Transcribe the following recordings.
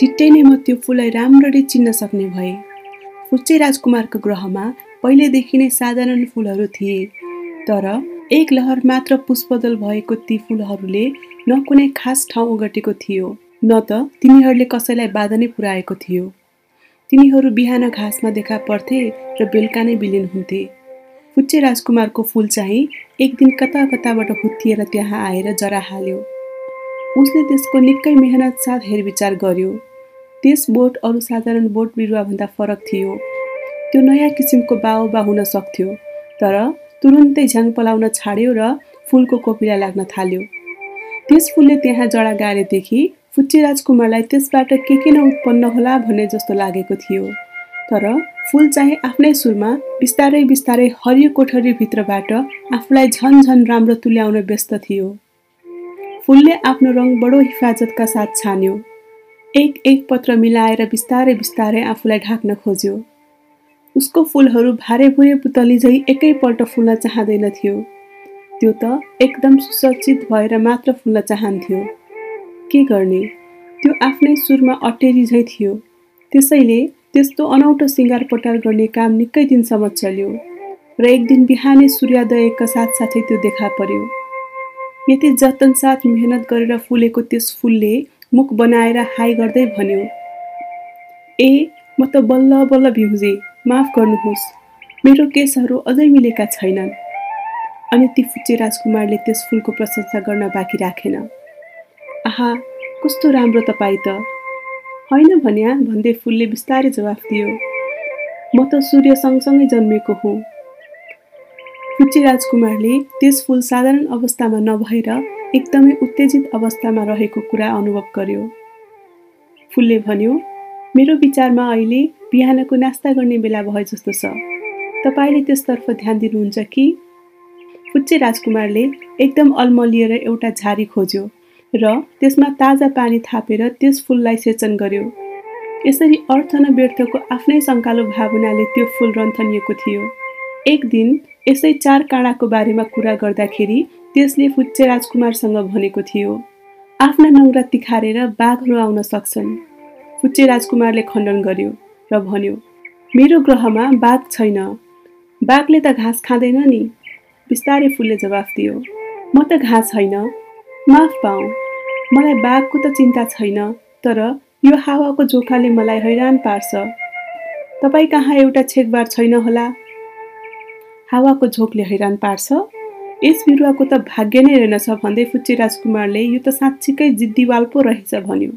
छिट्टै नै म त्यो फुललाई राम्ररी चिन्न सक्ने भएँ। फुच्चे राजकुमारको ग्रहमा पहिलेदेखि नै साधारण फुलहरू थिए तर एक लहर मात्र पुष्पदल भएको ती फुलहरूले न कुनै खास ठाउँ ओगटेको थियो न त तिनीहरूले कसैलाई बाधा नै पुर्याएको थियो। तिनीहरू बिहान घाँसमा देखा पर्थे र बेलुका नै विलिन हुन्थे। फुच्चे राजकुमारको फुल चाहिँ एक दिन कता कताबाट हुत्तिएर त्यहाँ आएर जरा हाल्यो। उसले त्यसको निकै मेहनत साथ हेरविचार गर्यो। त्यस बोट अरू साधारण बोट बिरुवाभन्दा फरक थियो। त्यो नयाँ किसिमको बाओबा हुन सक्थ्यो तर तुरुन्तै झ्याङ पलाउन छाड्यो र फुलको कोपिला लाग्न थाल्यो। त्यस फुलले त्यहाँ जडा गाडेदेखि फुच्चे राजकुमारलाई त्यसबाट के के न उत्पन्न होला भन्ने जस्तो लागेको थियो। तर फुल चाहिँ आफ्नै सुरमा बिस्तारै बिस्तारै हरियो कोठरीभित्रबाट आफूलाई झन झन राम्रो तुल्याउन व्यस्त थियो। फुलले आफ्नो रङ बडो हिफाजतका साथ छान्यो। एक एक पत्र मिलाएर बिस्तारै बिस्तारै आफूलाई ढाक्न खोज्यो। उसको फुलहरू भारे भुरे पुतली झै एकैपल्ट फुल्न चाहँदैन थियो। त्यो त एकदम सुसज्जित भएर मात्र फुल्न चाहन्थ्यो। के गर्ने? त्यो आफ्नै सुरमा अटेरी झै थियो। त्यसैले त्यस्तो अनौठो सिँगार पटार गर्ने काम निकै दिनसम्म चल्यो र एक दिन बिहानै सूर्योदयका साथसाथै त्यो देखा पर्यो। यति जतन साथ मेहनत गरेर फुलेको त्यस फुलले मुख बनाएर हाई गर्दै भन्यो ए म त बल्ल बल्ल भ्युजे माफ गर्नुहोस्। मेरो केसहरू अझै मिलेका छैनन् अनि ती फुच्चे राजकुमारले त्यस फुलको प्रशंसा गर्न बाँकी राखेन। आहा कस्तो राम्रो तपाईँ त। होइन भन्या भन्दै फुलले बिस्तारै जवाफ दियो म त सूर्य सँगसँगै जन्मेको हुँ फुच्चे राजकुमारले त्यस फुल साधारण अवस्थामा नभएर एकदमै उत्तेजित अवस्थामा रहेको कुरा अनुभव गर्यो। फुलले भन्यो मेरो विचारमा अहिले बिहानको नास्ता गर्ने बेला भए जस्तो छ। तपाईँले त्यसतर्फ ध्यान दिनुहुन्छ कि? फुच्चे राजकुमारले एकदम अल्मलिएर एउटा झारी खोज्यो र त्यसमा ताजा पानी थापेर त्यस फुललाई सेचन गर्यो। यसरी अर्थ न व्यर्थको आफ्नै सङ्कालो भावनाले त्यो फुल रन्थनिएको थियो। एक दिन यसै चार काँडाको बारेमा कुरा गर्दाखेरि त्यसले फुच्चे राजकुमारसँग भनेको थियो आफ्ना नङ्ग्रा तिखारेर बाघहरू आउन सक्छन्। फुच्चे राजकुमारले खण्डन गर्यो र भन्यो मेरो ग्रहमा बाघ छैन। बाघले त घाँस खाँदैन नि। बिस्तारै फुलले जवाफ दियो म त घाँस छैन माफ पाऊ। मलाई बाघको त चिन्ता छैन तर यो हावाको जोखाले मलाई हैरान पार्छ। तपाईँ कहाँ एउटा छेकबार छैन होला? हावाको झोकले हैरान पार्छ? यस बिरुवाको त भाग्य नै रहेनछ भन्दै फुच्चे राजकुमारले यो त साँच्चीकै जिद्दीवाल पो रहेछ भन्यो।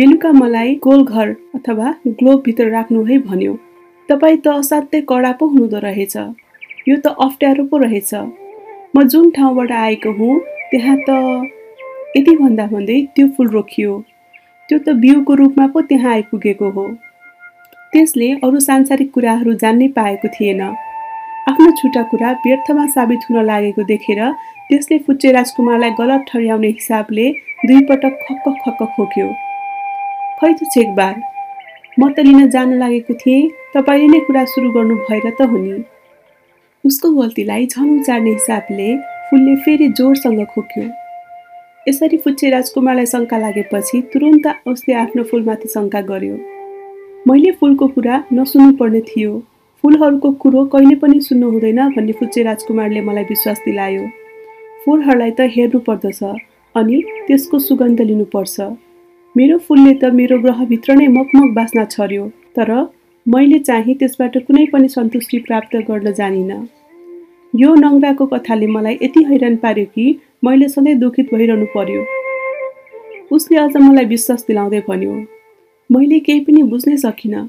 बेलुका मलाई गोल घर अथवा ग्लोबभित्र राख्नु है भन्यो। तपाईँ त असाध्यै कडा पो हुँदो रहेछ। यो त अप्ठ्यारो पो रहेछ। म जुन ठाउँबाट आएको हुँ त्यहाँ त यति भन्दा भन्दै त्यो फुल रोकियो। त्यो त बिउको रूपमा पो त्यहाँ आइपुगेको हो। त्यसले अरू सांसारिक कुराहरू जान्नै पाएको थिएन। आफ्नो छुट्टा कुरा व्यर्थमा साबित हुन लागेको देखेर त्यसले फुच्चे राजकुमारलाई गलत ठहर्याउने हिसाबले दुईपटक खक्क खक्क खोक्यो। खै त छेकबार? म त लिन जान लागेको थिएँ तपाईँले नै कुरा सुरु गर्नु भएर त हो नि उसको गल्तीलाई झन उचार्ने हिसाबले फुलले फेरि जोडसँग खोक्यो। यसरी फुच्चे राजकुमारलाई शङ्का लागेपछि तुरुन्त उसले आफ्नो फुलमाथि शङ्का गर्यो। मैले फुलको कुरा नसुन्नु पर्ने थियो। फुलहरूको कुरो कहिले पनि सुन्नु हुँदैन भन्ने फुच्चे राजकुमारले मलाई विश्वास दिलायो। फुलहरूलाई त हेर्नु पर्दछ अनि त्यसको सुगन्ध लिनुपर्छ। मेरो फुलले त मेरो ग्रहभित्र नै मकमक बाँच्न छर्यो तर मैले चाहिँ त्यसबाट कुनै पनि सन्तुष्टि प्राप्त गर्न जानिनँ। यो नङ्ग्राको कथाले मलाई यति हैरान पार्यो कि मैले सधैँ दुखित भइरहनु पर्यो। उसले अझ मलाई विश्वास दिलाउँदै भन्यो मैले केही पनि बुझ्नै सकिनँ।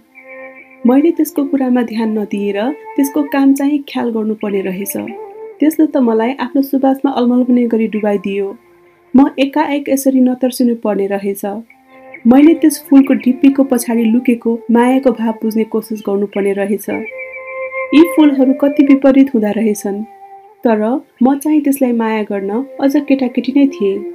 मैले त्यसको कुरामा ध्यान नदिएर त्यसको काम चाहिँ ख्याल गर्नुपर्ने रहेछ। त्यसले त मलाई आफ्नो सुवासमा अलमल गरी डुबाइदियो। म एकाएक यसरी नतर्सिनु पर्ने रहेछ। मैले त्यस फुलको ढिप्पीको पछाडि लुकेको मायाको भाव बुझ्ने कोसिस गर्नुपर्ने रहेछ। यी फुलहरू कति विपरीत हुँदा रहेछन्। तर म चाहिँ त्यसलाई माया गर्न अझ केटाकेटी नै थिएँ।